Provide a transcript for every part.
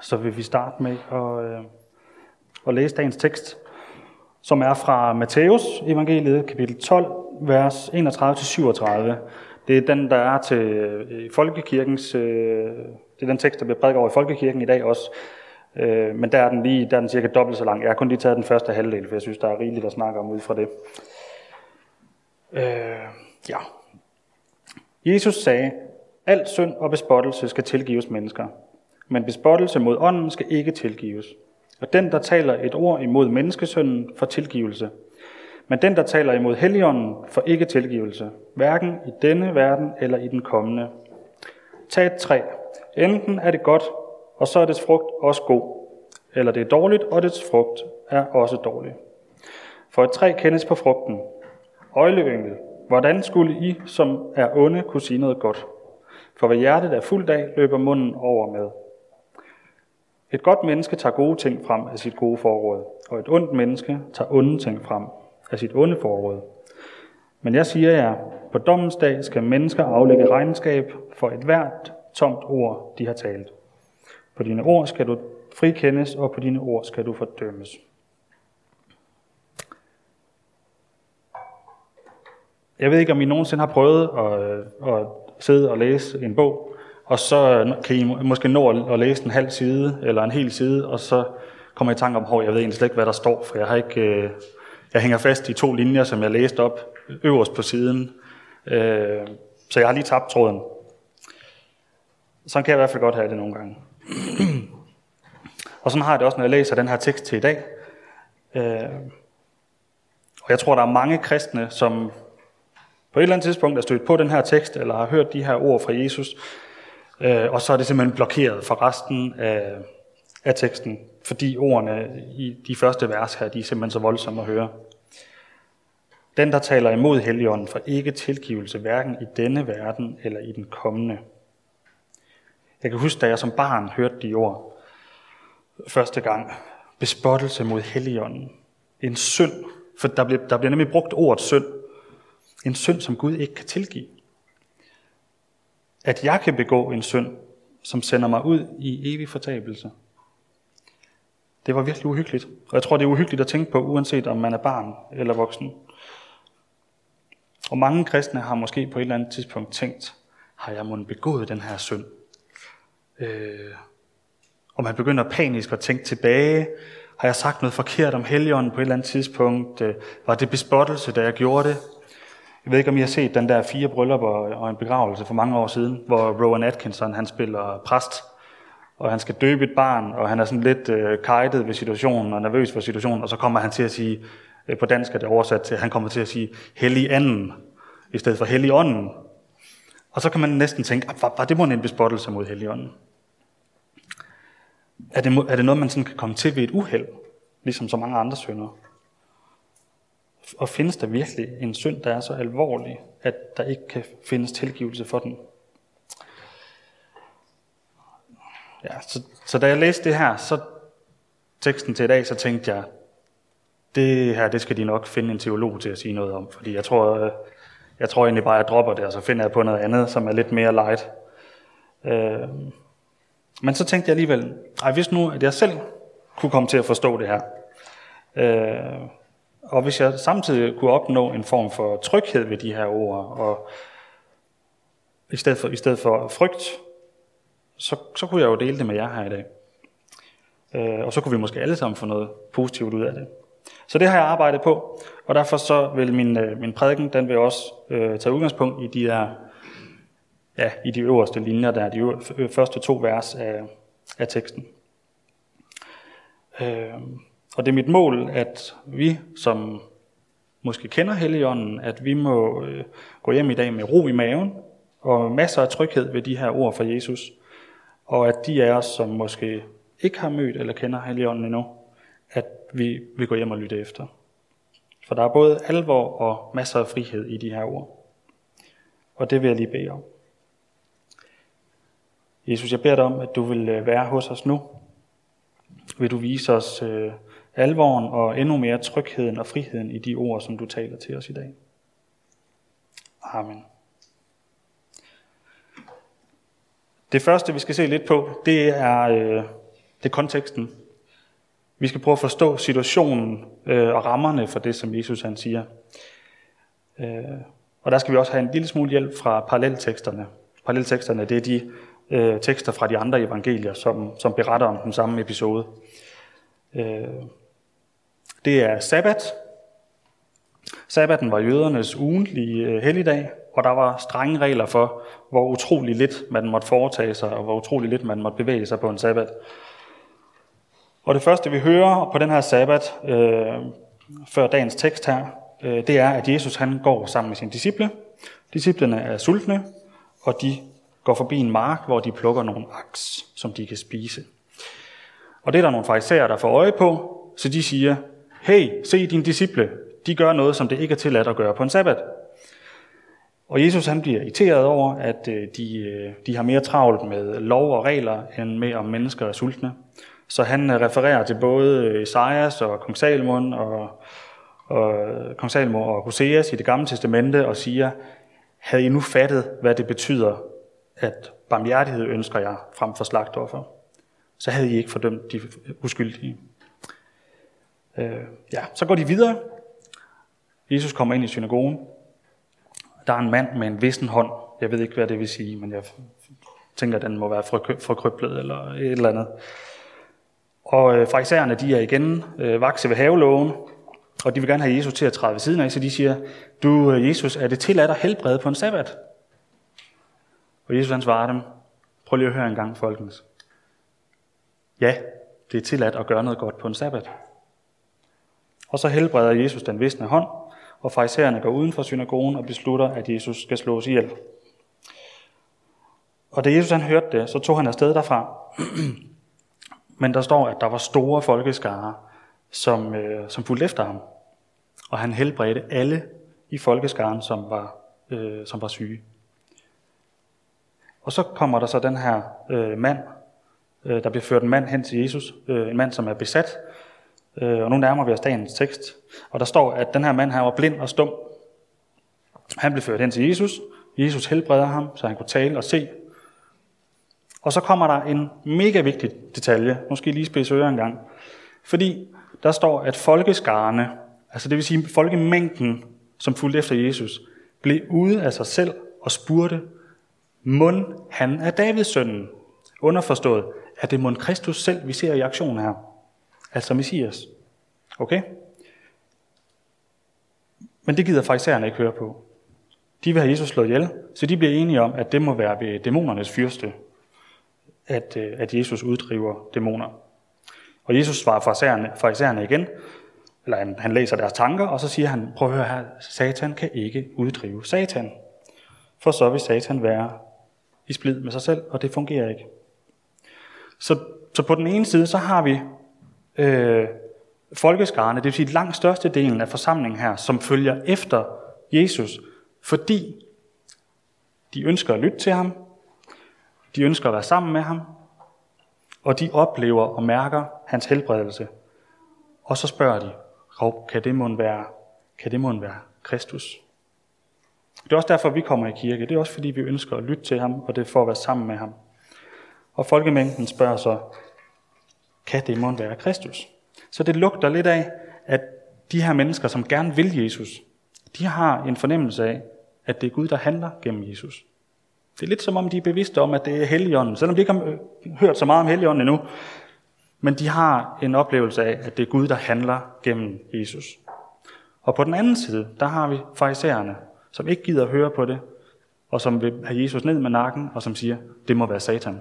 så vil vi starte med at, øh, at læse dagens tekst, som er fra Matthæus evangeliet, kapitel 12, vers 31-37. Det er den, der er til øh, folkekirkens, øh, det er den tekst, der bliver prædiket over i folkekirken i dag også. Øh, men der er den lige, der er den cirka dobbelt så lang. Jeg har kun lige taget den første halvdel, for jeg synes, der er rigeligt at snakke om ud fra det. Øh, ja. Jesus sagde, al synd og bespottelse skal tilgives mennesker, men bespottelse mod ånden skal ikke tilgives. Og den, der taler et ord imod menneskesønnen, får tilgivelse. Men den, der taler imod Helligånden, får ikke tilgivelse, hverken i denne verden eller i den kommende. Tag et træ. Enten er det godt, og så er dets frugt også god. Eller det er dårligt, og dets frugt er også dårlig. For et træ kendes på frugten. Øjleyngel, hvordan skulle I, som er onde, kunne sige noget godt? For hvad hjertet er fuldt af, løber munden over med. Et godt menneske tager gode ting frem af sit gode forråd, og et ondt menneske tager onde ting frem af sit onde forråd. Men jeg siger jer, på dommens dag skal mennesker aflægge regnskab for et hvert tomt ord, de har talt. På dine ord skal du frikendes, og på dine ord skal du fordømmes. Jeg ved ikke, om I nogensinde har prøvet at, at sidde og læse en bog, og så kan I måske nå at læse en halv side eller en hel side, og så kommer I i tanke om, at jeg ved egentlig slet ikke, hvad der står, for jeg har ikke, øh, jeg hænger fast i to linjer, som jeg læste op øverst på siden. Øh, så jeg har lige tabt tråden. Sådan kan jeg i hvert fald godt have det nogle gange. og sådan har jeg det også, når jeg læser den her tekst til i dag. Øh, og jeg tror, der er mange kristne, som på et eller andet tidspunkt er stødt på den her tekst, eller har hørt de her ord fra Jesus, øh, og så er det simpelthen blokeret for resten af, af teksten, fordi ordene i de første vers her, de er simpelthen så voldsomme at høre. Den, der taler imod Helligånden, får ikke tilgivelse, hverken i denne verden eller i den kommende. Jeg kan huske, da jeg som barn hørte de ord første gang. Bespottelse mod Helligånden. En synd. For der bliver, der bliver nemlig brugt ordet synd. En synd, som Gud ikke kan tilgive. At jeg kan begå en synd, som sender mig ud i evig fortabelse. Det var virkelig uhyggeligt. Og jeg tror, det er uhyggeligt at tænke på, uanset om man er barn eller voksen. Og mange kristne har måske på et eller andet tidspunkt tænkt, har jeg måske begået den her synd? Øh, og man begynder panisk at tænke tilbage. Har jeg sagt noget forkert om Helligånden på et eller andet tidspunkt? Øh, var det bespottelse, da jeg gjorde det? Jeg ved ikke, om I har set den der fire bryllupper og en begravelse for mange år siden, hvor Rowan Atkinson han spiller præst, og han skal døbe et barn, og han er sådan lidt øh, kajtet ved situationen og nervøs for situationen, og så kommer han til at sige, øh, på dansk er det oversat til, han kommer til at sige, hellig anden, i stedet for hellig ånden. Og så kan man næsten tænke, ah, var, var det må en bespottelse mod helligånden? Er det, er det noget, man sådan kan komme til ved et uheld, ligesom så mange andre synder? Og findes der virkelig en synd, der er så alvorlig, at der ikke kan findes tilgivelse for den? Ja, så, så da jeg læste det her, så teksten til i dag, så tænkte jeg, det her, det skal de nok finde en teolog til at sige noget om, fordi jeg tror, øh, jeg tror egentlig bare, at jeg dropper det, og så finder jeg på noget andet, som er lidt mere light. Øh, men så tænkte jeg alligevel, ej, hvis nu, at jeg selv kunne komme til at forstå det her, øh, og hvis jeg samtidig kunne opnå en form for tryghed ved de her ord, og i stedet for, i stedet for frygt, så, så kunne jeg jo dele det med jer her i dag. Øh, og så kunne vi måske alle sammen få noget positivt ud af det. Så det har jeg arbejdet på, og derfor så vil min, øh, min prædiken, den vil også øh, tage udgangspunkt i de der, ja, i de øverste linjer, der er de første to vers af, af teksten. Øh, og det er mit mål, at vi, som måske kender Helligånden, at vi må øh, gå hjem i dag med ro i maven, og masser af tryghed ved de her ord fra Jesus, og at de af os, som måske ikke har mødt eller kender Helligånden endnu, at vi vil gå hjem og lytte efter. For der er både alvor og masser af frihed i de her ord. Og det vil jeg lige bede om. Jesus, jeg beder dig om, at du vil øh, være hos os nu. Vil du vise os øh, alvoren og endnu mere trygheden og friheden i de ord, som du taler til os i dag. Amen. Det første, vi skal se lidt på, det er øh, Det er konteksten. Vi skal prøve at forstå situationen øh, og rammerne for det, som Jesus han siger. Øh, og der skal vi også have en lille smule hjælp fra parallelteksterne. Parallelteksterne, det er de øh, tekster fra de andre evangelier, som, som beretter om den samme episode. Øh, det er sabbat. Sabbaten var jødernes ugentlige øh, helligdag, og der var strenge regler for, hvor utrolig lidt man måtte foretage sig, og hvor utrolig lidt man måtte bevæge sig på en sabbat. Og det første, vi hører på den her sabbat, øh, før dagens tekst her, øh, det er, at Jesus han går sammen med sine disciple. Disciplerne er sultne, og de går forbi en mark, hvor de plukker nogle aks, som de kan spise. Og det er der nogle fariserer, der får øje på, så de siger, hey, se dine disciple, de gør noget, som det ikke er tilladt at gøre på en sabbat. Og Jesus han bliver irriteret over, at øh, de, øh, de har mere travlt med lov og regler, end med om mennesker er sultne. Så han øh, refererer til både Esajas og kong Salomon og, og kong Salomon og Hoseas i det gamle testamente og siger, havde I nu fattet, hvad det betyder, at barmhjertighed ønsker jeg frem for slagtoffer, så havde I ikke fordømt de uskyldige. Øh, ja, så går de videre. Jesus kommer ind i synagogen. Der er en mand med en vissen hånd. Jeg ved ikke, hvad det vil sige, men jeg tænker, at den må være forkryblet eller et eller andet. Og øh, farisæerne, de er igen øh, vakse ved haveloven, og de vil gerne have Jesus til at træde ved siden af, så de siger, du øh, Jesus, er det tilladt at helbrede på en sabbat? Og Jesus han svarer dem, prøv lige at høre en gang, folkens. Ja, det er tilladt at gøre noget godt på en sabbat. Og så helbreder Jesus den visne hånd, og farisæerne går uden for synagogen og beslutter, at Jesus skal slås ihjel. Og da Jesus han hørte det, så tog han afsted derfra. Men der står, at der var store folkeskare, som, øh, som fulgte efter ham. Og han helbredte alle i folkeskaren, som var, øh, som var syge. Og så kommer der så den her øh, mand, øh, der bliver ført en mand hen til Jesus, øh, en mand, som er besat, øh, og nu nærmer vi os dagens tekst. Og der står, at den her mand her var blind og stum. Han blev ført hen til Jesus. Jesus helbreder ham, så han kunne tale og se. Og så kommer der en mega vigtig detalje. Måske lige spidse ører en gang. Fordi der står, at folkeskarne, altså det vil sige folkemængden, som fulgte efter Jesus, blev ude af sig selv og spurgte, mund han er Davids sønnen. Underforstået, at det mund Kristus selv, vi ser i aktion her. Altså Messias. Okay? Men det gider farisæerne ikke høre på. De vil have Jesus slået ihjel, så de bliver enige om, at det må være ved dæmonernes fyrste, at, øh, at Jesus uddriver dæmoner. Og Jesus svarer farisæerne, farisæerne igen, eller han, han læser deres tanker, og så siger han, prøv at høre her, Satan kan ikke uddrive Satan. For så vil Satan være i splid med sig selv, og det fungerer ikke. Så, så på den ene side, så har vi øh, folkeskarne, det vil sige langt største delen af forsamlingen her, som følger efter Jesus, fordi de ønsker at lytte til ham, de ønsker at være sammen med ham, og de oplever og mærker hans helbredelse. Og så spørger de, kan det må være, kan det må være Kristus? Det er også derfor, vi kommer i kirke. Det er også fordi, vi ønsker at lytte til ham, og det er for at være sammen med ham. Og folkemængden spørger så, kan det må være Kristus? Så det lugter lidt af, at de her mennesker, som gerne vil Jesus, de har en fornemmelse af, at det er Gud, der handler gennem Jesus. Det er lidt som om, de er bevidste om, at det er Helligånden, selvom de ikke har hørt så meget om Helligånden endnu. Men de har en oplevelse af, at det er Gud, der handler gennem Jesus. Og på den anden side, der har vi farisæerne, som ikke gider at høre på det, og som vil have Jesus ned med nakken, og som siger, det må være Satan.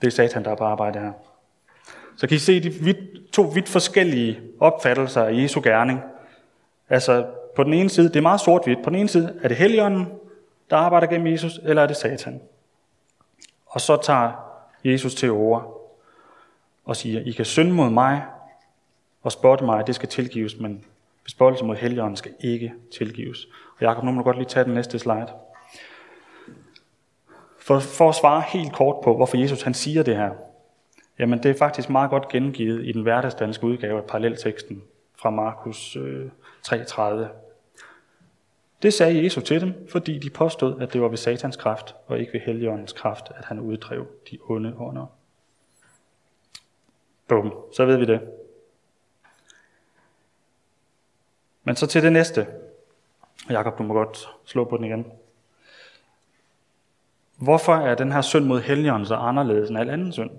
Det er Satan, der er på arbejde her. Så kan I se de vidt, to vidt forskellige opfattelser af Jesu gerning. Altså på den ene side, det er meget sort-hvidt. På den ene side er det Helligånden, der arbejder gennem Jesus, eller er det Satan? Og så tager Jesus til ord og siger, I kan synde mod mig og spotte mig, det skal tilgives, men bespottelse mod Helligånden skal ikke tilgives. Og Jacob, nu må du godt lige tage den næste slide. For, for at svare helt kort på, hvorfor Jesus han siger det her, jamen det er faktisk meget godt gengivet i den hverdagsdanske udgave af parallelteksten fra Markus øh, 3.30. Det sagde Jesus til dem, fordi de påstod, at det var ved satans kraft og ikke ved helligåndens kraft, at han uddrev de onde ånder. Bum, så ved vi det. Men så til det næste. Jakob, du må godt slå på den igen. Hvorfor er den her synd mod helligånden så anderledes end al anden synd?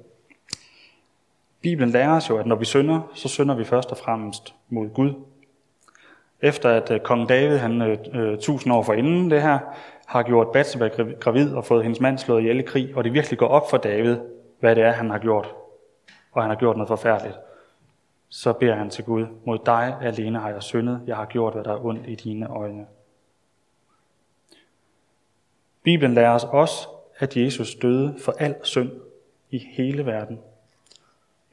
Bibelen lærer os jo, at når vi synder, så synder vi først og fremmest mod Gud. Efter at øh, kong David, han øh, øh tusind år forinden det her, har gjort Bathsheba gravid og fået hendes mand slået ihjel i krig, og det virkelig går op for David, hvad det er, han har gjort, og han har gjort noget forfærdeligt, så beder han til Gud, mod dig alene har jeg syndet, jeg har gjort, hvad der er ondt i dine øjne. Bibelen lærer os også, at Jesus døde for al synd i hele verden.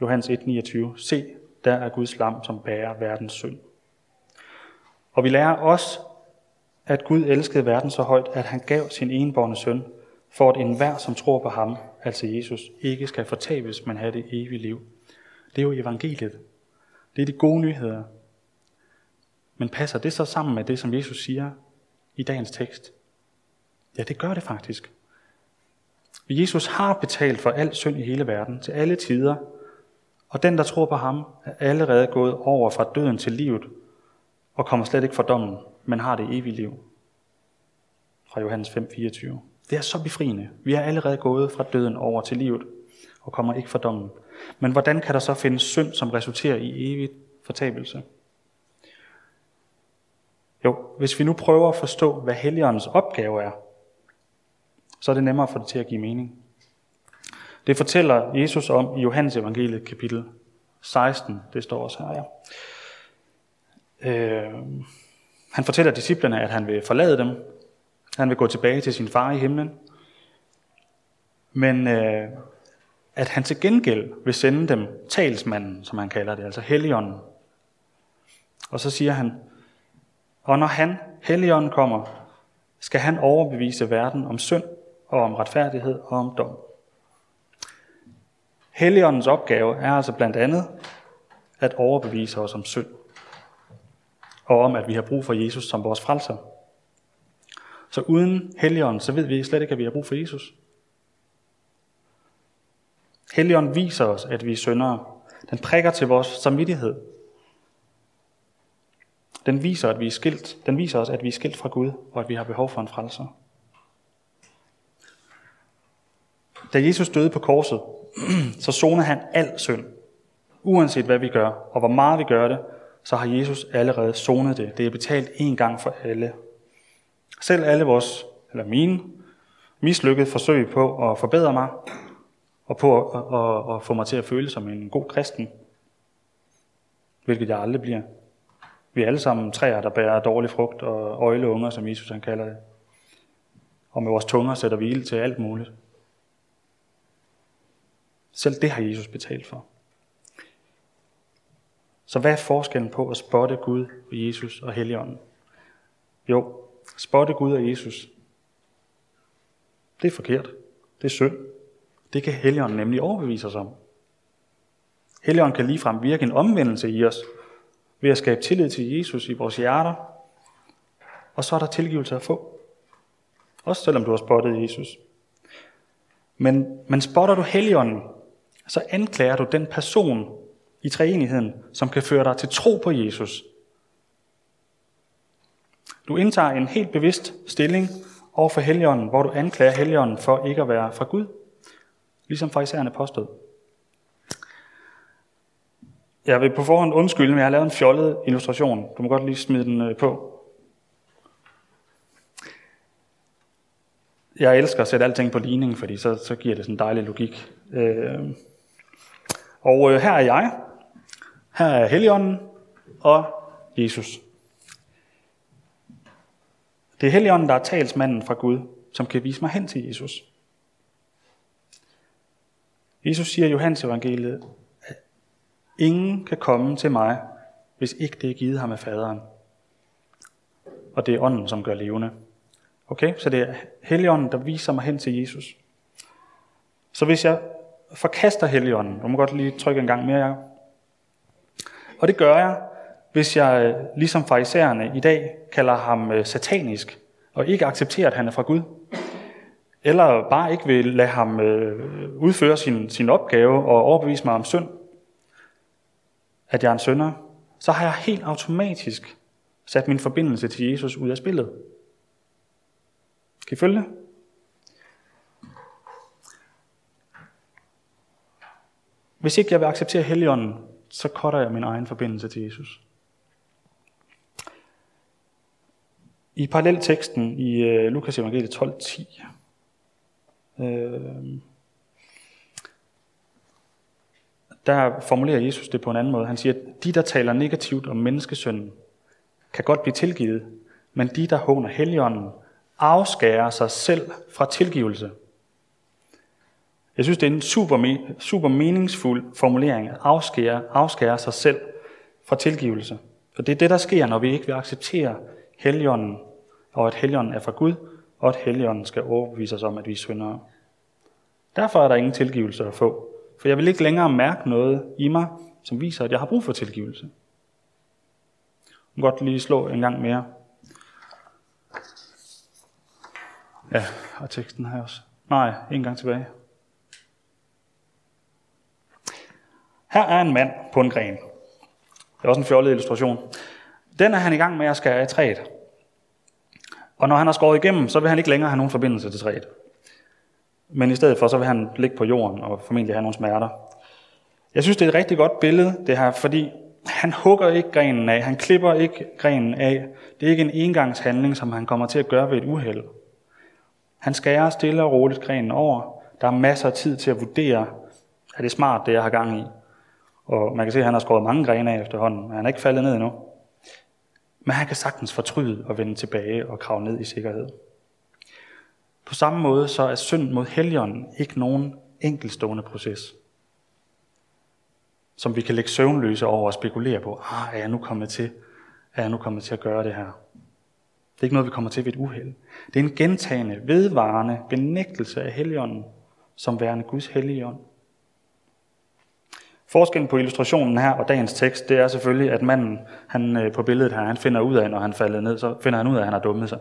Johannes 1,29. Se, der er Guds lam, som bærer verdens synd. Og vi lærer også, at Gud elskede verden så højt, at han gav sin enborne søn, for at enhver, som tror på ham, altså Jesus, ikke skal fortabes, men have det evige liv. Det er jo evangeliet. Det er de gode nyheder. Men passer det så sammen med det, som Jesus siger i dagens tekst? Ja, det gør det faktisk. Jesus har betalt for al synd i hele verden, til alle tider, og den, der tror på ham, er allerede gået over fra døden til livet, og kommer slet ikke fra dommen, men har det evige liv. Fra Johannes 5:24. Det er så befriende. Vi er allerede gået fra døden over til livet, og kommer ikke fra dommen. Men hvordan kan der så findes synd, som resulterer i evigt fortabelse? Jo, hvis vi nu prøver at forstå, hvad Helligåndens opgave er, så er det nemmere for det til at give mening. Det fortæller Jesus om i Johannes evangeliet kapitel 16. Det står også her, ja. Øh, han fortæller disciplerne, at han vil forlade dem. Han vil gå tilbage til sin far i himlen. Men øh, at han til gengæld vil sende dem talsmanden, som han kalder det, altså Helligånden. Og så siger han, og når han, Helligånden, kommer, skal han overbevise verden om synd og om retfærdighed og om dom. Helligåndens opgave er altså blandt andet at overbevise os om synd, og om, at vi har brug for Jesus som vores frelser. Så uden Helligånden, så ved vi slet ikke, at vi har brug for Jesus. Helligånden viser os, at vi er syndere. Den prikker til vores samvittighed. Den viser, at vi er skilt. Den viser os, at vi er skilt fra Gud, og at vi har behov for en frelser. Da Jesus døde på korset, så soner han al synd. Uanset hvad vi gør, og hvor meget vi gør det, så har Jesus allerede sonet det. Det er betalt en gang for alle. Selv alle vores, eller mine, mislykkede forsøg på at forbedre mig, og på at, at, at få mig til at føle som en god kristen, hvilket jeg aldrig bliver. Vi er alle sammen træer, der bærer dårlig frugt og øjleunger, som Jesus han kalder det. Og med vores tunger sætter vi ild til alt muligt. Selv det har Jesus betalt for. Så hvad er forskellen på at spotte Gud og Jesus og Helligånden? Jo, spotte Gud og Jesus, det er forkert. Det er synd. Det kan Helligånden nemlig overbevise os om. Helligånden kan ligefrem virke en omvendelse i os, ved at skabe tillid til Jesus i vores hjerter, og så er der tilgivelse at få. Også selvom du har spottet Jesus. Men, men spotter du Helligånden, så anklager du den person i treenigheden, som kan føre dig til tro på Jesus. Du indtager en helt bevidst stilling over for Helligånden, hvor du anklager Helligånden for ikke at være fra Gud, ligesom farisæerne påstod. Jeg vil på forhånd undskylde, men jeg har lavet en fjollet illustration. Du må godt lige smide den øh, på. Jeg elsker at sætte alting på ligning, fordi så, så giver det sådan en dejlig logik. Øh, og øh, her er jeg, her er Helligånden og Jesus. Det er Helligånden, der er talsmanden fra Gud, som kan vise mig hen til Jesus. Jesus siger i Johannes evangeliet, at ingen kan komme til mig, hvis ikke det er givet ham af faderen. Og det er ånden, som gør levende. Okay, så det er Helligånden, der viser mig hen til Jesus. Så hvis jeg forkaster Helligånden. Du må godt lige trykke en gang mere, Jacob. Og det gør jeg, hvis jeg, øh, ligesom farisæerne i dag, kalder ham øh, satanisk, og ikke accepterer, at han er fra Gud. Eller bare ikke vil lade ham øh, udføre sin, sin opgave og overbevise mig om synd. at jeg er en sønder, så har jeg helt automatisk sat min forbindelse til Jesus ud af spillet. Kan I følge det? Hvis ikke jeg vil acceptere Helligånden, så cutter jeg min egen forbindelse til Jesus. I parallelteksten i uh, Lukas evangeliet 12.10, øh, der formulerer Jesus det på en anden måde. Han siger, at de, der taler negativt om menneskesønnen, kan godt blive tilgivet, men de, der håner Helligånden, afskærer sig selv fra tilgivelse. Jeg synes, det er en super, super meningsfuld formulering at afskære, afskære sig selv fra tilgivelse. For det er det, der sker, når vi ikke vil acceptere Helligånden, og at Helligånden er fra Gud, og at Helligånden skal overbevise os om, at vi er syndere. Derfor er der ingen tilgivelse at få, for jeg vil ikke længere mærke noget i mig, som viser, at jeg har brug for tilgivelse. Jeg godt lige slå en gang mere. Ja, og teksten her også. Nej, en gang tilbage. Her er en mand på en gren. Det er også en fjollet illustration. Den er han i gang med at skære i træet. Og når han har skåret igennem, så vil han ikke længere have nogen forbindelse til træet. Men i stedet for, så vil han ligge på jorden og formentlig have nogle smerter. Jeg synes, det er et rigtig godt billede, det her, fordi han hugger ikke grenen af, han klipper ikke grenen af. Det er ikke en engangshandling, som han kommer til at gøre ved et uheld. Han skærer stille og roligt grenen over. Der er masser af tid til at vurdere, er det smart, det jeg har gang i. Og man kan se, at han har skåret mange grene af efterhånden, men han er ikke faldet ned endnu. Men han kan sagtens fortryde og vende tilbage og kravle ned i sikkerhed. På samme måde så er synd mod helgen ikke nogen enkelstående proces, som vi kan lægge søvnløse over og spekulere på. Ah, er jeg nu kommet til? Er jeg nu kommet til at gøre det her? Det er ikke noget, vi kommer til ved et uheld. Det er en gentagende, vedvarende benægtelse af helligånden, som værende Guds helligånd. Forskellen på illustrationen her og dagens tekst, det er selvfølgelig, at manden han, øh, på billedet her, han finder ud af, når han falder ned, så finder han ud af, at han har dummet sig.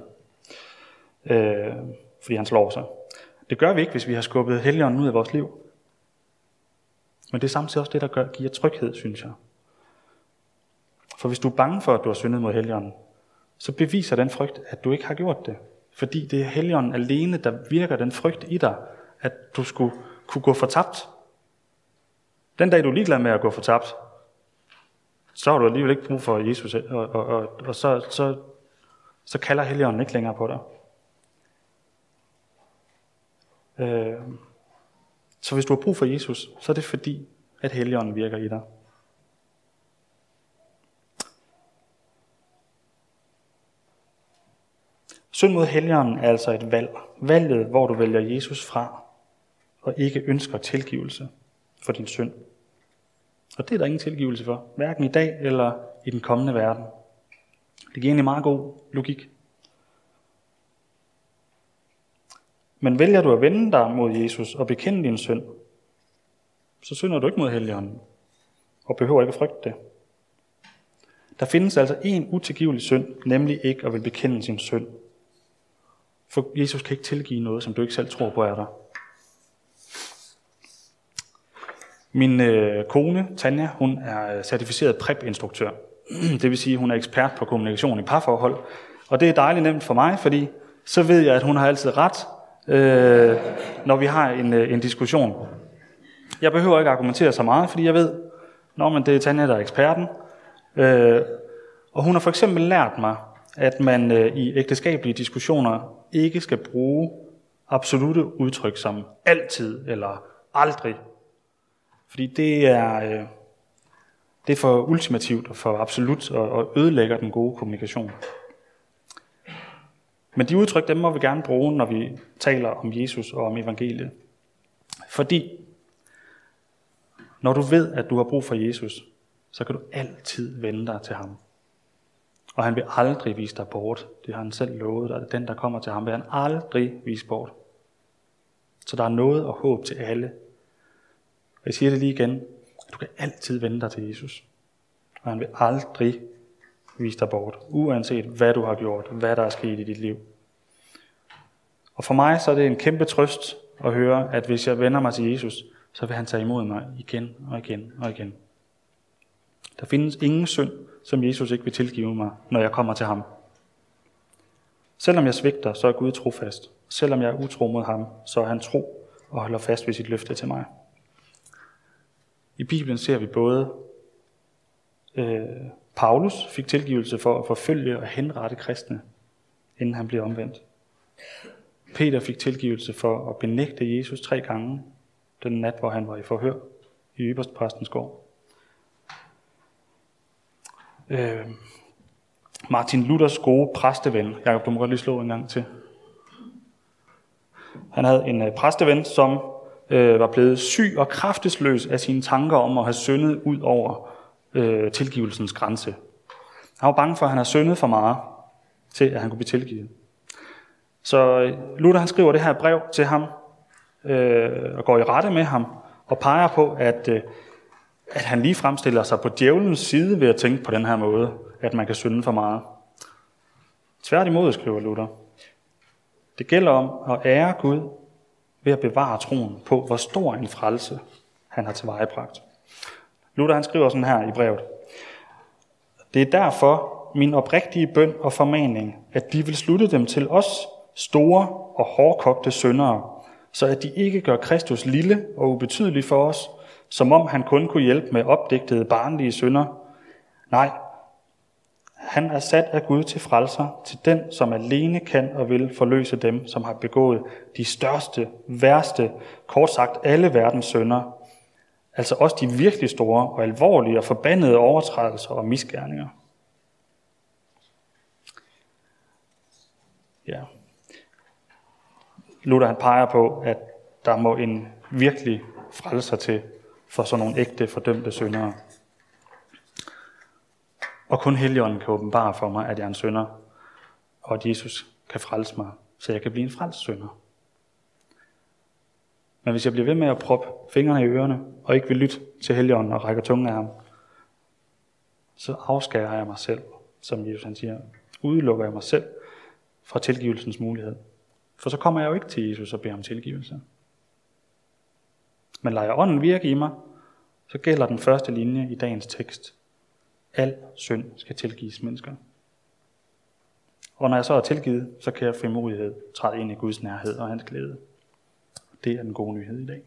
Øh, fordi han slår sig. Det gør vi ikke, hvis vi har skubbet helligånden ud af vores liv. Men det er samtidig også det, der gør, giver tryghed, synes jeg. For hvis du er bange for, at du har syndet mod helligånden, så beviser den frygt, at du ikke har gjort det. Fordi det er helligånden alene, der virker den frygt i dig, at du skulle kunne gå fortabt. Den dag, du er ligeglad med at gå fortabt, så har du alligevel ikke brug for Jesus, og, og, og, og så, så, så kalder Helligånden ikke længere på dig. Øh, så hvis du har brug for Jesus, så er det fordi, at Helligånden virker i dig. Synd mod Helligånden er altså et valg. Valget, hvor du vælger Jesus fra, og ikke ønsker tilgivelse for din synd. Og det er der ingen tilgivelse for, hverken i dag eller i den kommende verden. Det giver egentlig meget god logik. Men vælger du at vende dig mod Jesus og bekende din synd, så synder du ikke mod Helligånden, og behøver ikke at frygte det. Der findes altså en utilgivelig synd, nemlig ikke at vil bekende sin synd. For Jesus kan ikke tilgive noget, som du ikke selv tror på er der. Min øh, kone, Tanja, hun er øh, certificeret PrEP-instruktør. Det vil sige, at hun er ekspert på kommunikation i parforhold. Og det er dejligt nemt for mig, fordi så ved jeg, at hun har altid ret, øh, når vi har en, øh, en diskussion. Jeg behøver ikke argumentere så meget, fordi jeg ved, når man det er Tanja, der er eksperten. Øh, og hun har for eksempel lært mig, at man øh, i ægteskabelige diskussioner ikke skal bruge absolute udtryk som altid eller aldrig. Fordi det er, øh, det er for ultimativt og for absolut og, og ødelægger den gode kommunikation. Men de udtryk, dem må vi gerne bruge, når vi taler om Jesus og om evangeliet. Fordi når du ved, at du har brug for Jesus, så kan du altid vende dig til ham. Og han vil aldrig vise dig bort. Det har han selv lovet dig. Den, der kommer til ham, vil han aldrig vise bort. Så der er noget og håb til alle. Og jeg siger det lige igen. Du kan altid vende dig til Jesus. Og han vil aldrig vise dig bort. Uanset hvad du har gjort, hvad der er sket i dit liv. Og for mig så er det en kæmpe trøst at høre, at hvis jeg vender mig til Jesus, så vil han tage imod mig igen og igen og igen. Der findes ingen synd, som Jesus ikke vil tilgive mig, når jeg kommer til ham. Selvom jeg svigter, så er Gud trofast. Selvom jeg er utro mod ham, så er han tro og holder fast ved sit løfte til mig. I Bibelen ser vi både øh, Paulus fik tilgivelse for at forfølge og henrette kristne, inden han blev omvendt. Peter fik tilgivelse for at benægte Jesus tre gange, den nat, hvor han var i forhør i Yberstpræstens gård. Øh, Martin Luthers gode præsteven, Jakob, du må godt lige slå en gang til. Han havde en øh, præsteven, som øh, var blevet syg og kraftesløs af sine tanker om at have syndet ud over øh, tilgivelsens grænse. Han var bange for, at han havde syndet for meget til, at han kunne blive tilgivet. Så øh, Luther han skriver det her brev til ham, øh, og går i rette med ham, og peger på, at, øh, at han lige fremstiller sig på djævelens side ved at tænke på den her måde, at man kan synde for meget. Tværtimod, skriver Luther. Det gælder om at ære Gud ved at bevare troen på, hvor stor en frelse han har tilvejebragt. Luther han skriver sådan her i brevet. Det er derfor min oprigtige bøn og formaning, at de vil slutte dem til os store og hårdkogte syndere, så at de ikke gør Kristus lille og ubetydelig for os, som om han kun kunne hjælpe med opdigtede barnlige synder. Nej, han er sat af Gud til frelser, til den, som alene kan og vil forløse dem, som har begået de største, værste, kort sagt alle verdens synder, altså også de virkelig store og alvorlige og forbandede overtrædelser og misgerninger. Ja. Luther han peger på, at der må en virkelig frelser til for sådan nogle ægte fordømte syndere. Og kun Helligånden kan åbenbare for mig, at jeg er en synder, og at Jesus kan frelse mig, så jeg kan blive en frelst synder. Men hvis jeg bliver ved med at proppe fingrene i ørerne, og ikke vil lytte til Helligånden og række tungen af ham, så afskærer jeg mig selv, som Jesus han siger. Udelukker jeg mig selv fra tilgivelsens mulighed. For så kommer jeg jo ikke til Jesus og beder om tilgivelse. Men lader jeg ånden virke i mig, så gælder den første linje i dagens tekst. Al synd skal tilgives mennesker. Og når jeg så er tilgivet, så kan jeg frimodighed træde ind i Guds nærhed og hans glæde. Det er den gode nyhed i dag.